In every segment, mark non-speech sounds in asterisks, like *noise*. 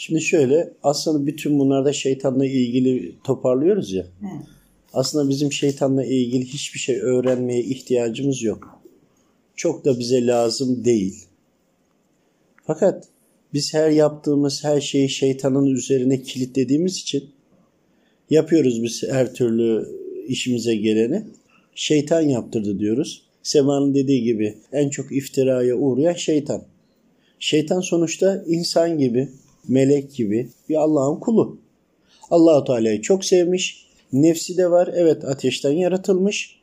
Şimdi şöyle aslında bütün bunlarda şeytanla ilgili toparlıyoruz ya. Hı. Aslında bizim şeytanla ilgili hiçbir şey öğrenmeye ihtiyacımız yok. Çok da bize lazım değil. Fakat biz her yaptığımız her şeyi şeytanın üzerine kilitlediğimiz için yapıyoruz biz her türlü işimize geleni. Şeytan yaptırdı diyoruz. Sema'nın dediği gibi en çok iftiraya uğrayan şeytan. Şeytan sonuçta insan gibi, melek gibi bir Allah'ın kulu. Allahu Teala'yı çok sevmiş. Nefsi de var. Evet ateşten yaratılmış.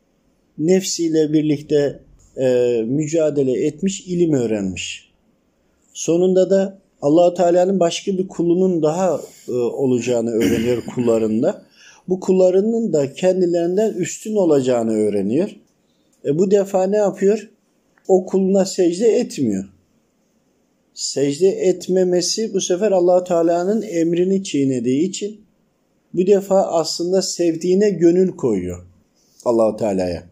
Nefsiyle birlikte e, mücadele etmiş, ilim öğrenmiş. Sonunda da Allahu Teala'nın başka bir kulunun daha e, olacağını öğreniyor *coughs* kullarında. Bu kullarının da kendilerinden üstün olacağını öğreniyor. E bu defa ne yapıyor? O kuluna secde etmiyor. Secde etmemesi bu sefer Allahu Teala'nın emrini çiğnediği için bu defa aslında sevdiğine gönül koyuyor Allahu Teala'ya.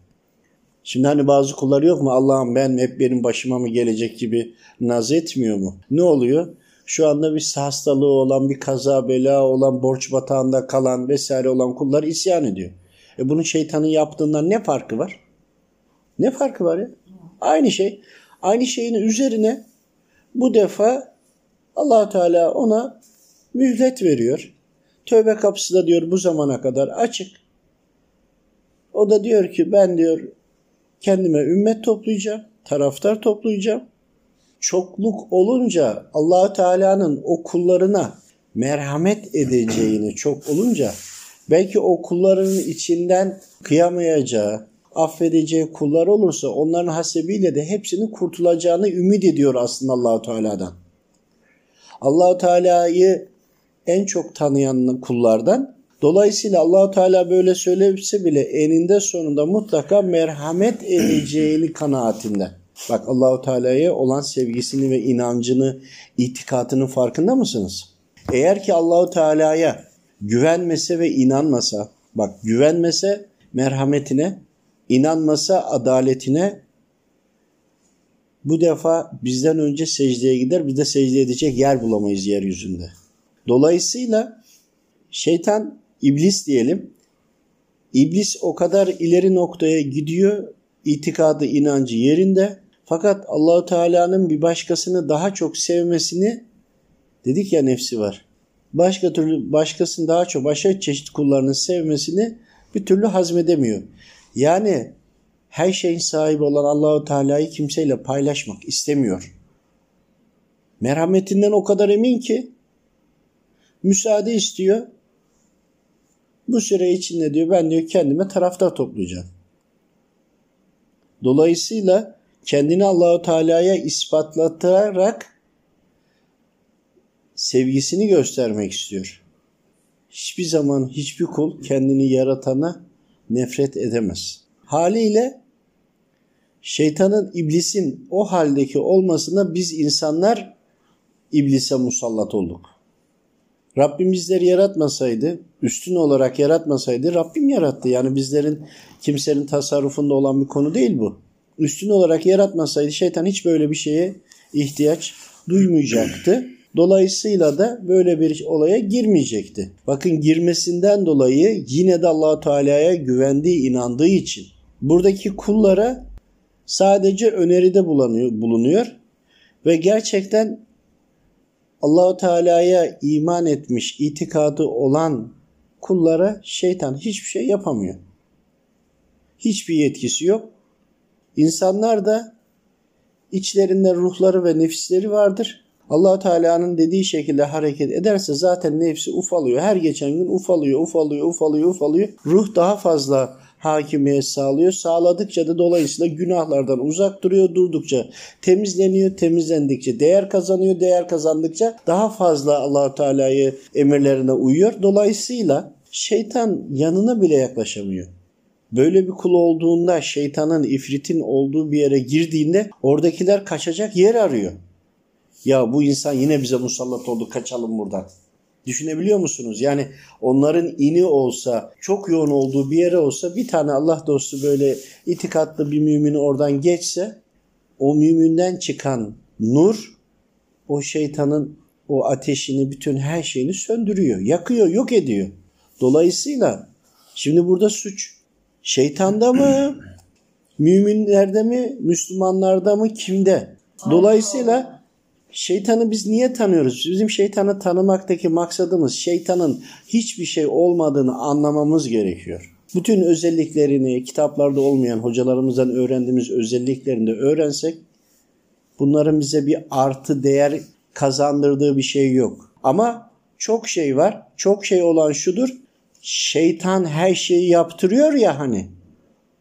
Şimdi hani bazı kullar yok mu Allah'ım ben hep benim başıma mı gelecek gibi naz etmiyor mu? Ne oluyor? Şu anda bir hastalığı olan, bir kaza bela olan, borç batağında kalan vesaire olan kullar isyan ediyor. E bunun şeytanın yaptığından ne farkı var? Ne farkı var ya? Aynı şey. Aynı şeyin üzerine bu defa allah Teala ona mühlet veriyor. Tövbe kapısı da diyor bu zamana kadar açık. O da diyor ki ben diyor kendime ümmet toplayacağım, taraftar toplayacağım. Çokluk olunca allah Teala'nın o kullarına merhamet edeceğini çok olunca belki o kullarının içinden kıyamayacağı, affedeceği kullar olursa onların hasebiyle de hepsinin kurtulacağını ümit ediyor aslında Allahu Teala'dan. Allahu Teala'yı en çok tanıyan kullardan. Dolayısıyla Allahu Teala böyle söylese bile eninde sonunda mutlaka merhamet edeceğini *clears throat* kanaatinde. Bak Allahu Teala'ya olan sevgisini ve inancını, itikatının farkında mısınız? Eğer ki Allahu Teala'ya güvenmese ve inanmasa, bak güvenmese merhametine, inanmasa adaletine bu defa bizden önce secdeye gider. Biz de secde edecek yer bulamayız yeryüzünde. Dolayısıyla şeytan, iblis diyelim. İblis o kadar ileri noktaya gidiyor. itikadı, inancı yerinde. Fakat Allahu Teala'nın bir başkasını daha çok sevmesini dedik ya nefsi var. Başka türlü başkasını daha çok başka çeşit kullarının sevmesini bir türlü hazmedemiyor. Yani her şeyin sahibi olan Allahu Teala'yı kimseyle paylaşmak istemiyor. Merhametinden o kadar emin ki müsaade istiyor. Bu süre içinde diyor ben diyor kendime taraftar toplayacağım. Dolayısıyla kendini Allahu Teala'ya ispatlatarak sevgisini göstermek istiyor. Hiçbir zaman hiçbir kul kendini yaratana nefret edemez. Haliyle şeytanın, iblisin o haldeki olmasına biz insanlar iblise musallat olduk. Rabbim bizleri yaratmasaydı, üstün olarak yaratmasaydı Rabbim yarattı. Yani bizlerin kimsenin tasarrufunda olan bir konu değil bu. Üstün olarak yaratmasaydı şeytan hiç böyle bir şeye ihtiyaç duymayacaktı. Dolayısıyla da böyle bir olaya girmeyecekti. Bakın girmesinden dolayı yine de Allahu Teala'ya güvendiği, inandığı için buradaki kullara sadece öneride bulunuyor, ve gerçekten Allahu Teala'ya iman etmiş, itikadı olan kullara şeytan hiçbir şey yapamıyor. Hiçbir yetkisi yok. İnsanlar da içlerinde ruhları ve nefisleri vardır. Allah Teala'nın dediği şekilde hareket ederse zaten nefsi ufalıyor. Her geçen gün ufalıyor, ufalıyor, ufalıyor, ufalıyor. Ruh daha fazla hakimiyet sağlıyor. Sağladıkça da dolayısıyla günahlardan uzak duruyor. Durdukça temizleniyor. Temizlendikçe değer kazanıyor. Değer kazandıkça daha fazla allah Teala'yı emirlerine uyuyor. Dolayısıyla şeytan yanına bile yaklaşamıyor. Böyle bir kul olduğunda şeytanın, ifritin olduğu bir yere girdiğinde oradakiler kaçacak yer arıyor. Ya bu insan yine bize musallat oldu kaçalım buradan. Düşünebiliyor musunuz? Yani onların ini olsa, çok yoğun olduğu bir yere olsa bir tane Allah dostu böyle itikatlı bir mümini oradan geçse o müminden çıkan nur o şeytanın o ateşini, bütün her şeyini söndürüyor, yakıyor, yok ediyor. Dolayısıyla şimdi burada suç şeytanda mı, *clears throat* müminlerde mi, Müslümanlarda mı, kimde? Dolayısıyla şeytanı biz niye tanıyoruz? Bizim şeytanı tanımaktaki maksadımız şeytanın hiçbir şey olmadığını anlamamız gerekiyor. Bütün özelliklerini kitaplarda olmayan hocalarımızdan öğrendiğimiz özelliklerini de öğrensek bunların bize bir artı değer kazandırdığı bir şey yok. Ama çok şey var. Çok şey olan şudur. Şeytan her şeyi yaptırıyor ya hani.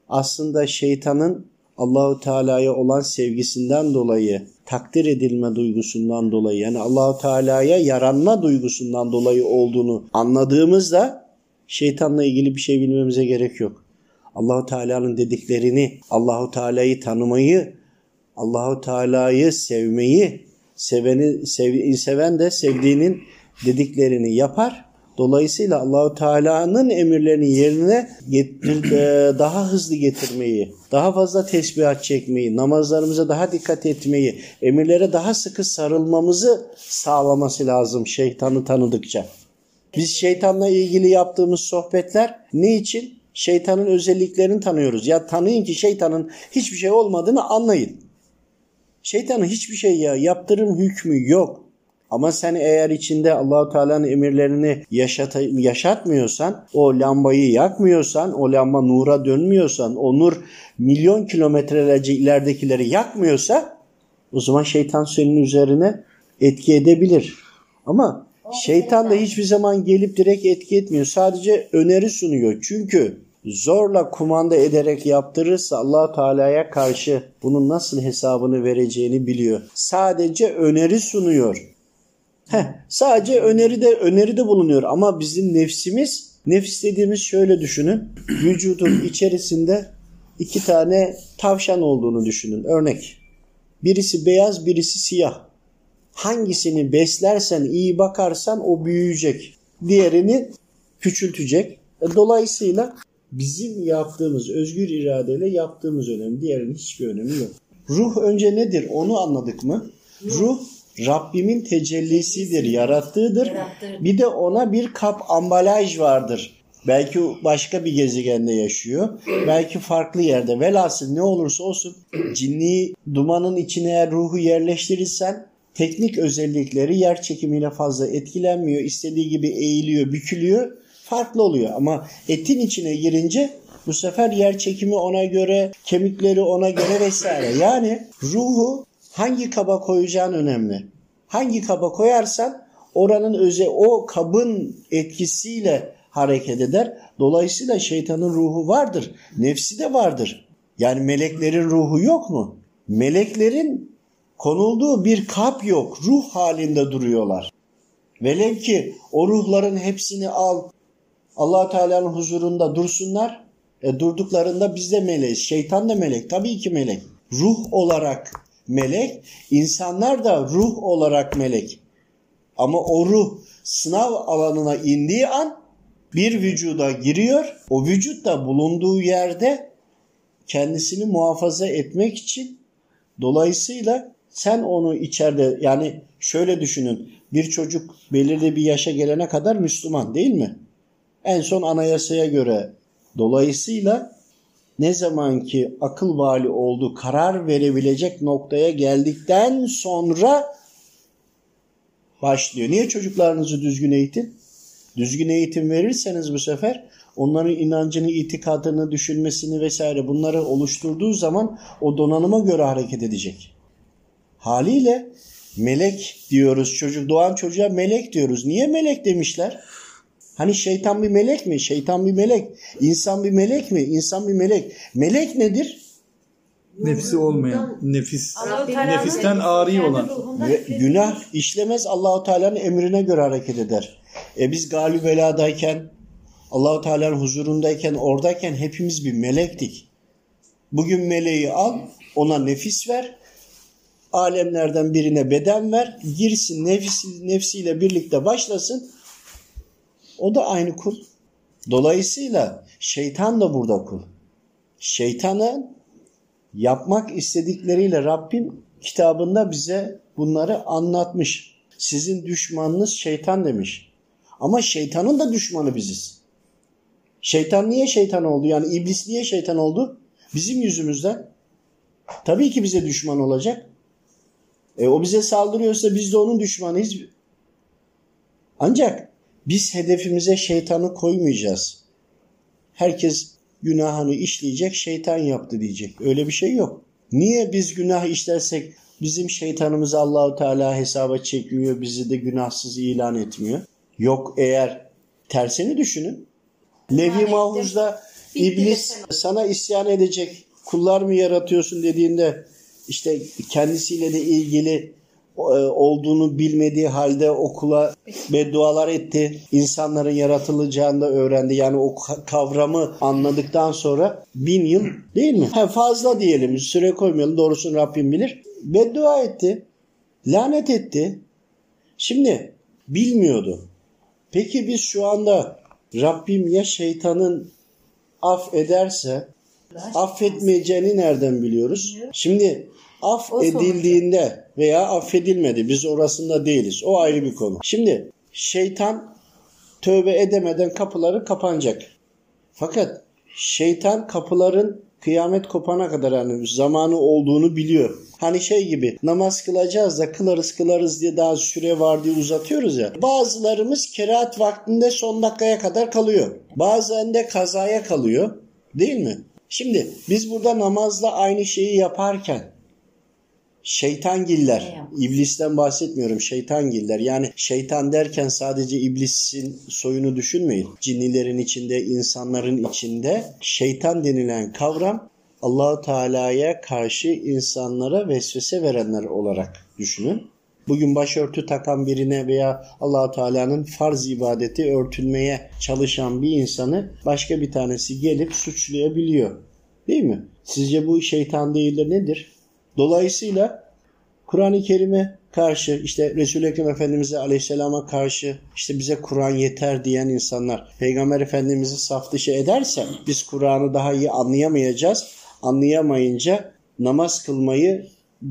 Aslında şeytanın Allahu Teala'ya olan sevgisinden dolayı, takdir edilme duygusundan dolayı yani Allahu Teala'ya yaranma duygusundan dolayı olduğunu anladığımızda şeytanla ilgili bir şey bilmemize gerek yok. Allahu Teala'nın dediklerini, Allahu Teala'yı tanımayı, Allahu Teala'yı sevmeyi, seveni sev, seven de sevdiğinin dediklerini yapar. Dolayısıyla Allahu Teala'nın emirlerini yerine getir, e, daha hızlı getirmeyi, daha fazla tesbihat çekmeyi, namazlarımıza daha dikkat etmeyi, emirlere daha sıkı sarılmamızı sağlaması lazım şeytanı tanıdıkça. Biz şeytanla ilgili yaptığımız sohbetler ne için? Şeytanın özelliklerini tanıyoruz. Ya tanıyın ki şeytanın hiçbir şey olmadığını anlayın. Şeytanın hiçbir şey ya yaptırım hükmü yok. Ama sen eğer içinde Allahu Teala'nın emirlerini yaşat yaşatmıyorsan, o lambayı yakmıyorsan, o lamba nura dönmüyorsan, o nur milyon kilometrelerce ileridekileri yakmıyorsa o zaman şeytan senin üzerine etki edebilir. Ama şeytan da hiçbir zaman gelip direkt etki etmiyor. Sadece öneri sunuyor. Çünkü zorla kumanda ederek yaptırırsa allah Teala'ya karşı bunun nasıl hesabını vereceğini biliyor. Sadece öneri sunuyor. Heh, sadece öneride öneride bulunuyor ama bizim nefsimiz nefis dediğimiz şöyle düşünün. Vücudun içerisinde iki tane tavşan olduğunu düşünün. Örnek. Birisi beyaz, birisi siyah. Hangisini beslersen, iyi bakarsan o büyüyecek. Diğerini küçültecek. E, dolayısıyla bizim yaptığımız özgür iradeyle yaptığımız önemli. Diğerinin hiçbir önemi yok. Ruh önce nedir onu anladık mı? Ruh Rabbimin tecellisidir, yarattığıdır. Bir de ona bir kap ambalaj vardır. Belki başka bir gezegende yaşıyor. Belki farklı yerde. Velhasıl ne olursa olsun cinni dumanın içine eğer ruhu yerleştirirsen teknik özellikleri yer çekimiyle fazla etkilenmiyor. İstediği gibi eğiliyor, bükülüyor. Farklı oluyor ama etin içine girince bu sefer yer çekimi ona göre, kemikleri ona göre vesaire. Yani ruhu hangi kaba koyacağın önemli. Hangi kaba koyarsan oranın öze o kabın etkisiyle hareket eder. Dolayısıyla şeytanın ruhu vardır. Nefsi de vardır. Yani meleklerin ruhu yok mu? Meleklerin konulduğu bir kap yok. Ruh halinde duruyorlar. Velev ki o ruhların hepsini al allah Teala'nın huzurunda dursunlar. E, durduklarında biz de meleğiz. Şeytan da melek. Tabii ki melek. Ruh olarak melek, insanlar da ruh olarak melek. Ama o ruh sınav alanına indiği an bir vücuda giriyor. O vücut da bulunduğu yerde kendisini muhafaza etmek için dolayısıyla sen onu içeride yani şöyle düşünün bir çocuk belirli bir yaşa gelene kadar Müslüman değil mi? En son anayasaya göre dolayısıyla ne zaman ki akıl vali oldu, karar verebilecek noktaya geldikten sonra başlıyor. Niye çocuklarınızı düzgün eğitin? Düzgün eğitim verirseniz bu sefer onların inancını, itikadını, düşünmesini vesaire bunları oluşturduğu zaman o donanıma göre hareket edecek. Haliyle melek diyoruz çocuk doğan çocuğa melek diyoruz. Niye melek demişler? Hani şeytan bir melek mi? Şeytan bir melek. İnsan bir melek mi? İnsan bir melek. Melek nedir? Nefsi olmayan, nefis, nefisten ari olan. Ve günah işlemez Allahu Teala'nın emrine göre hareket eder. E biz galib beladayken, Allahu Teala'nın huzurundayken, oradayken hepimiz bir melektik. Bugün meleği al, ona nefis ver, alemlerden birine beden ver, girsin nefsi, nefsiyle birlikte başlasın, o da aynı kul. Dolayısıyla şeytan da burada kul. Şeytanın yapmak istedikleriyle Rabbim kitabında bize bunları anlatmış. Sizin düşmanınız şeytan demiş. Ama şeytanın da düşmanı biziz. Şeytan niye şeytan oldu? Yani iblis niye şeytan oldu? Bizim yüzümüzden. Tabii ki bize düşman olacak. E, o bize saldırıyorsa biz de onun düşmanıyız. Ancak biz hedefimize şeytanı koymayacağız. Herkes günahını işleyecek, şeytan yaptı diyecek. Öyle bir şey yok. Niye biz günah işlersek bizim şeytanımızı Allahu Teala hesaba çekmiyor, bizi de günahsız ilan etmiyor? Yok eğer tersini düşünün. Levi Mahfuz'da iblis sana isyan edecek kullar mı yaratıyorsun dediğinde işte kendisiyle de ilgili olduğunu bilmediği halde okula beddualar etti. İnsanların yaratılacağını da öğrendi. Yani o kavramı anladıktan sonra bin yıl değil mi? Ha, fazla diyelim süre koymayalım doğrusunu Rabbim bilir. Beddua etti. Lanet etti. Şimdi bilmiyordu. Peki biz şu anda Rabbim ya şeytanın af ederse affetmeyeceğini nereden biliyoruz? Şimdi af edildiğinde veya affedilmedi biz orasında değiliz. O ayrı bir konu. Şimdi şeytan tövbe edemeden kapıları kapanacak. Fakat şeytan kapıların kıyamet kopana kadar hani zamanı olduğunu biliyor. Hani şey gibi namaz kılacağız da kılarız kılarız diye daha süre var diye uzatıyoruz ya. Bazılarımız kerahat vaktinde son dakikaya kadar kalıyor. Bazen de kazaya kalıyor. Değil mi? Şimdi biz burada namazla aynı şeyi yaparken şeytangiller, iblisten bahsetmiyorum şeytangiller. Yani şeytan derken sadece iblisin soyunu düşünmeyin. Cinnilerin içinde, insanların içinde şeytan denilen kavram Allahu Teala'ya karşı insanlara vesvese verenler olarak düşünün. Bugün başörtü takan birine veya Allahu Teala'nın farz ibadeti örtülmeye çalışan bir insanı başka bir tanesi gelip suçlayabiliyor. Değil mi? Sizce bu şeytan değil de nedir? Dolayısıyla Kur'an-ı Kerim'e karşı işte Resul-i Ekrem Efendimiz'e aleyhisselama karşı işte bize Kur'an yeter diyen insanlar Peygamber Efendimiz'i saf dışı ederse biz Kur'an'ı daha iyi anlayamayacağız. Anlayamayınca namaz kılmayı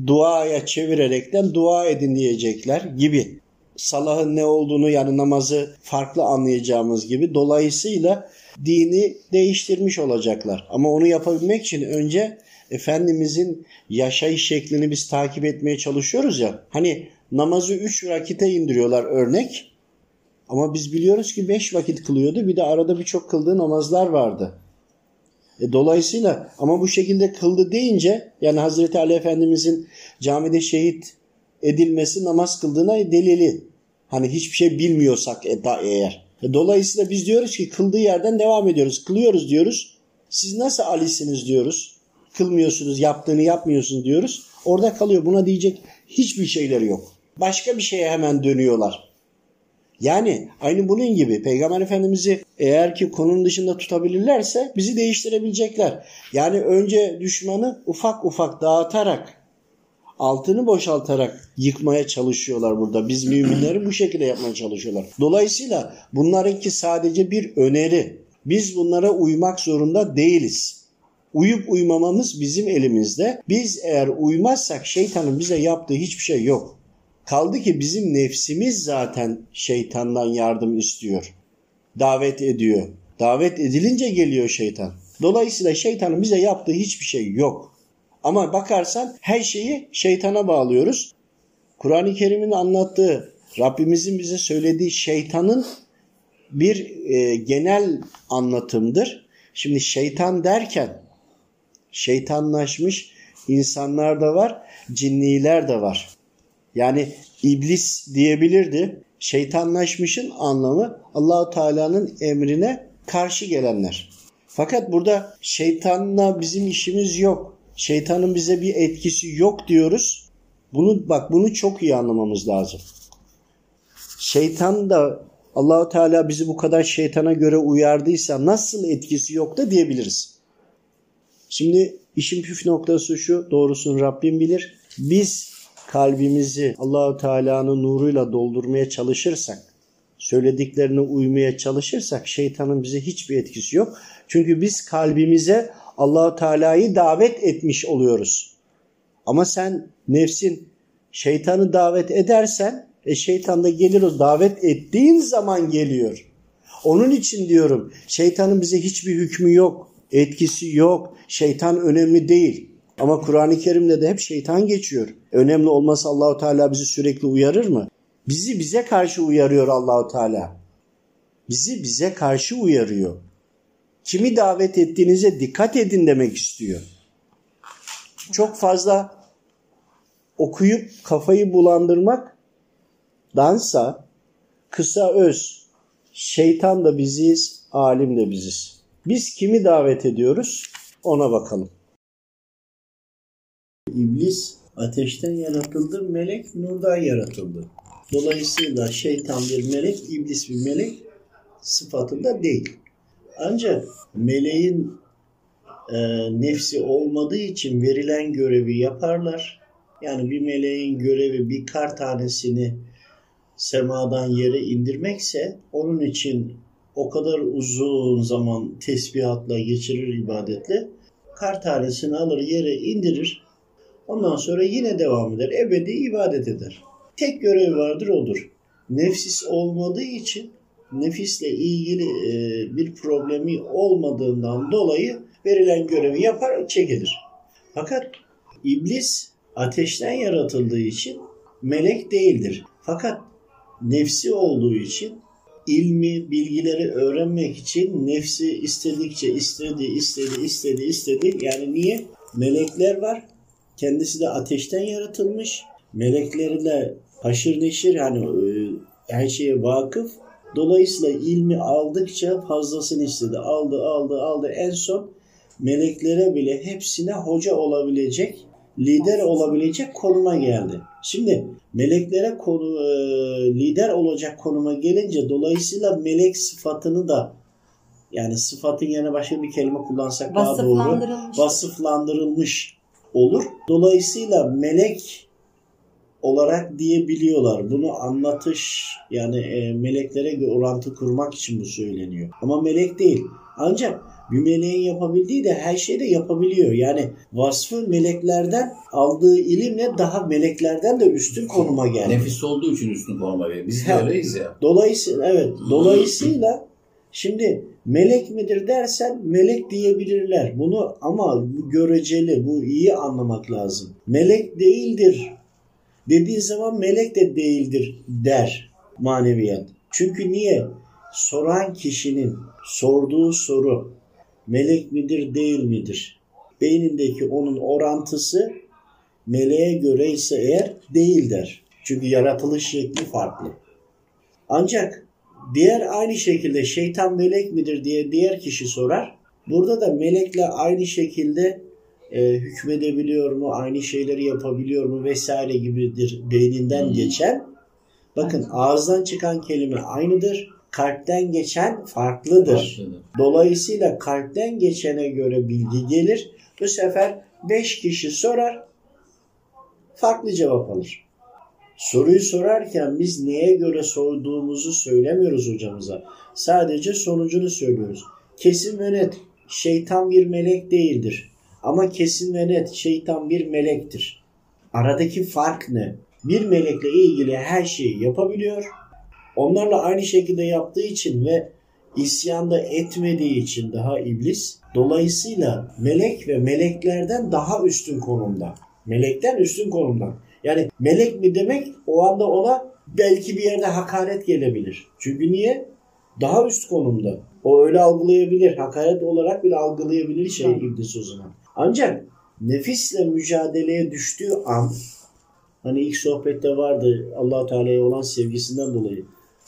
duaya çevirerekten dua edin diyecekler gibi. Salahın ne olduğunu yani namazı farklı anlayacağımız gibi. Dolayısıyla dini değiştirmiş olacaklar. Ama onu yapabilmek için önce Efendimizin yaşayış şeklini biz takip etmeye çalışıyoruz ya. Hani namazı 3 vakite indiriyorlar örnek. Ama biz biliyoruz ki 5 vakit kılıyordu. Bir de arada birçok kıldığı namazlar vardı. E, dolayısıyla ama bu şekilde kıldı deyince yani Hazreti Ali Efendimizin camide şehit edilmesi namaz kıldığına delili. Hani hiçbir şey bilmiyorsak eğer. E, dolayısıyla biz diyoruz ki kıldığı yerden devam ediyoruz. Kılıyoruz diyoruz. Siz nasıl Ali'siniz diyoruz. Kılmıyorsunuz, yaptığını yapmıyorsunuz diyoruz. Orada kalıyor. Buna diyecek hiçbir şeyleri yok. Başka bir şeye hemen dönüyorlar. Yani aynı bunun gibi Peygamber Efendimiz'i eğer ki konunun dışında tutabilirlerse bizi değiştirebilecekler. Yani önce düşmanı ufak ufak dağıtarak altını boşaltarak yıkmaya çalışıyorlar burada. Biz müminleri bu şekilde yapmaya çalışıyorlar. Dolayısıyla bunlarınki sadece bir öneri. Biz bunlara uymak zorunda değiliz. Uyup uymamamız bizim elimizde. Biz eğer uymazsak şeytanın bize yaptığı hiçbir şey yok. Kaldı ki bizim nefsimiz zaten şeytandan yardım istiyor. Davet ediyor. Davet edilince geliyor şeytan. Dolayısıyla şeytanın bize yaptığı hiçbir şey yok. Ama bakarsan her şeyi şeytana bağlıyoruz. Kur'an-ı Kerim'in anlattığı, Rabbimizin bize söylediği şeytanın bir e, genel anlatımdır. Şimdi şeytan derken şeytanlaşmış insanlar da var, cinniler de var. Yani iblis diyebilirdi. Şeytanlaşmışın anlamı Allahu Teala'nın emrine karşı gelenler. Fakat burada şeytanla bizim işimiz yok. Şeytanın bize bir etkisi yok diyoruz. Bunu bak bunu çok iyi anlamamız lazım. Şeytan da Allahu Teala bizi bu kadar şeytana göre uyardıysa nasıl etkisi yok da diyebiliriz. Şimdi işin püf noktası şu, doğrusunu Rabbim bilir. Biz kalbimizi Allahu Teala'nın nuruyla doldurmaya çalışırsak, söylediklerine uymaya çalışırsak şeytanın bize hiçbir etkisi yok. Çünkü biz kalbimize Allahu Teala'yı davet etmiş oluyoruz. Ama sen nefsin şeytanı davet edersen E şeytan da gelir o davet ettiğin zaman geliyor. Onun için diyorum şeytanın bize hiçbir hükmü yok, etkisi yok. Şeytan önemli değil. Ama Kur'an-ı Kerim'de de hep şeytan geçiyor. Önemli olmasa Allahu Teala bizi sürekli uyarır mı? Bizi bize karşı uyarıyor Allahu Teala. Bizi bize karşı uyarıyor. Kimi davet ettiğinize dikkat edin demek istiyor. Çok fazla okuyup kafayı bulandırmak dansa kısa öz şeytan da biziz, alim de biziz. Biz kimi davet ediyoruz ona bakalım. İblis ateşten yaratıldı, melek nurdan yaratıldı. Dolayısıyla şeytan bir melek, iblis bir melek sıfatında değil. Ancak meleğin e, nefsi olmadığı için verilen görevi yaparlar. Yani bir meleğin görevi bir kar tanesini semadan yere indirmekse onun için o kadar uzun zaman tesbihatla geçirir ibadetle. Kar tanesini alır yere indirir. Ondan sonra yine devam eder. Ebedi ibadet eder. Tek görevi vardır odur. Nefsis olmadığı için nefisle ilgili e, bir problemi olmadığından dolayı verilen görevi yapar, çekilir. Fakat iblis ateşten yaratıldığı için melek değildir. Fakat nefsi olduğu için ilmi, bilgileri öğrenmek için nefsi istedikçe istedi, istedi, istedi, istedi. Yani niye? Melekler var. Kendisi de ateşten yaratılmış. Meleklerle haşır neşir hani e, her şeye vakıf. Dolayısıyla ilmi aldıkça fazlasını istedi. Aldı, aldı, aldı. En son meleklere bile hepsine hoca olabilecek, lider olabilecek konuma geldi. Şimdi meleklere konu, e, lider olacak konuma gelince dolayısıyla melek sıfatını da yani sıfatın yerine başka bir kelime kullansak daha doğru vasıflandırılmış olur. Dolayısıyla melek olarak diyebiliyorlar. Bunu anlatış yani e, meleklere orantı kurmak için bu söyleniyor. Ama melek değil. Ancak bir meleğin yapabildiği de her şeyi de yapabiliyor. Yani vasfı meleklerden aldığı ilimle daha meleklerden de üstün konuma geldi. Nefis olduğu için üstün konuma geliyor. Biz de öyleyiz ya. Dolayısıyla evet. Dolayısıyla şimdi melek midir dersen melek diyebilirler. Bunu ama bu göreceli, bu iyi anlamak lazım. Melek değildir dediği zaman melek de değildir der maneviyat. Çünkü niye? Soran kişinin sorduğu soru melek midir değil midir? Beynindeki onun orantısı meleğe göre ise eğer değil der. Çünkü yaratılış şekli farklı. Ancak diğer aynı şekilde şeytan melek midir diye diğer kişi sorar. Burada da melekle aynı şekilde e, hükmedebiliyor mu, aynı şeyleri yapabiliyor mu vesaire gibidir beyninden hmm. geçen. Bakın ağızdan çıkan kelime aynıdır. Kalpten geçen farklıdır. farklıdır. Dolayısıyla kalpten geçene göre bilgi gelir. Bu sefer beş kişi sorar, farklı cevap alır. Soruyu sorarken biz neye göre sorduğumuzu söylemiyoruz hocamıza. Sadece sonucunu söylüyoruz. Kesin ve net şeytan bir melek değildir. Ama kesin ve net şeytan bir melektir. Aradaki fark ne? Bir melekle ilgili her şeyi yapabiliyor. Onlarla aynı şekilde yaptığı için ve isyanda etmediği için daha iblis. Dolayısıyla melek ve meleklerden daha üstün konumda. Melekten üstün konumda. Yani melek mi demek o anda ona belki bir yerde hakaret gelebilir. Çünkü niye? Daha üst konumda. O öyle algılayabilir. Hakaret olarak bile algılayabilir şey iblis o zaman. Ancak nefisle mücadeleye düştüğü an hani ilk sohbette vardı allah Teala'ya olan sevgisinden dolayı.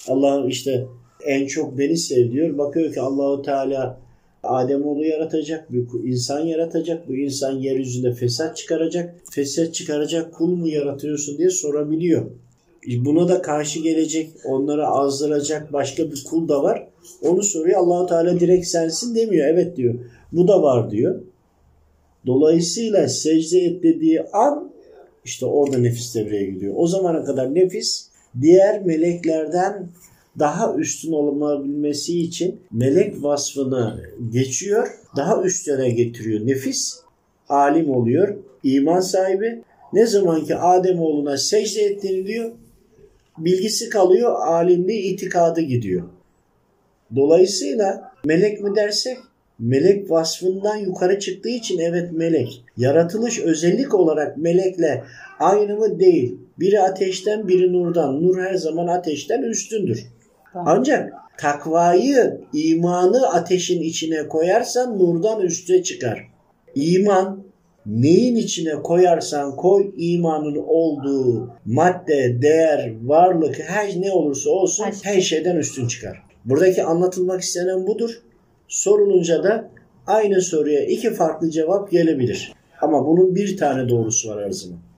Allah işte en çok beni sev diyor. Bakıyor ki Allahu Teala Ademoğlu yaratacak, bir insan yaratacak. Bu insan yeryüzünde fesat çıkaracak. Fesat çıkaracak kul mu yaratıyorsun diye sorabiliyor. Buna da karşı gelecek, onları azdıracak başka bir kul da var. Onu soruyor. Allahu Teala direkt sensin demiyor. Evet diyor. Bu da var diyor. Dolayısıyla secde et dediği an işte orada nefis devreye gidiyor. O zamana kadar nefis diğer meleklerden daha üstün olabilmesi için melek vasfını geçiyor, daha üstlere getiriyor. Nefis alim oluyor, iman sahibi. Ne zaman ki Adem oğluna secde ettiğini diyor, bilgisi kalıyor, alimliği itikadı gidiyor. Dolayısıyla melek mi dersek melek vasfından yukarı çıktığı için evet melek. Yaratılış özellik olarak melekle aynı mı değil. Biri ateşten biri nurdan. Nur her zaman ateşten üstündür. Ancak takvayı, imanı ateşin içine koyarsan nurdan üste çıkar. İman neyin içine koyarsan koy imanın olduğu madde, değer, varlık her ne olursa olsun Her her şeyden üstün çıkar. Buradaki anlatılmak istenen budur. Sorulunca da aynı soruya iki farklı cevap gelebilir. Ama bunun bir tane doğrusu var her.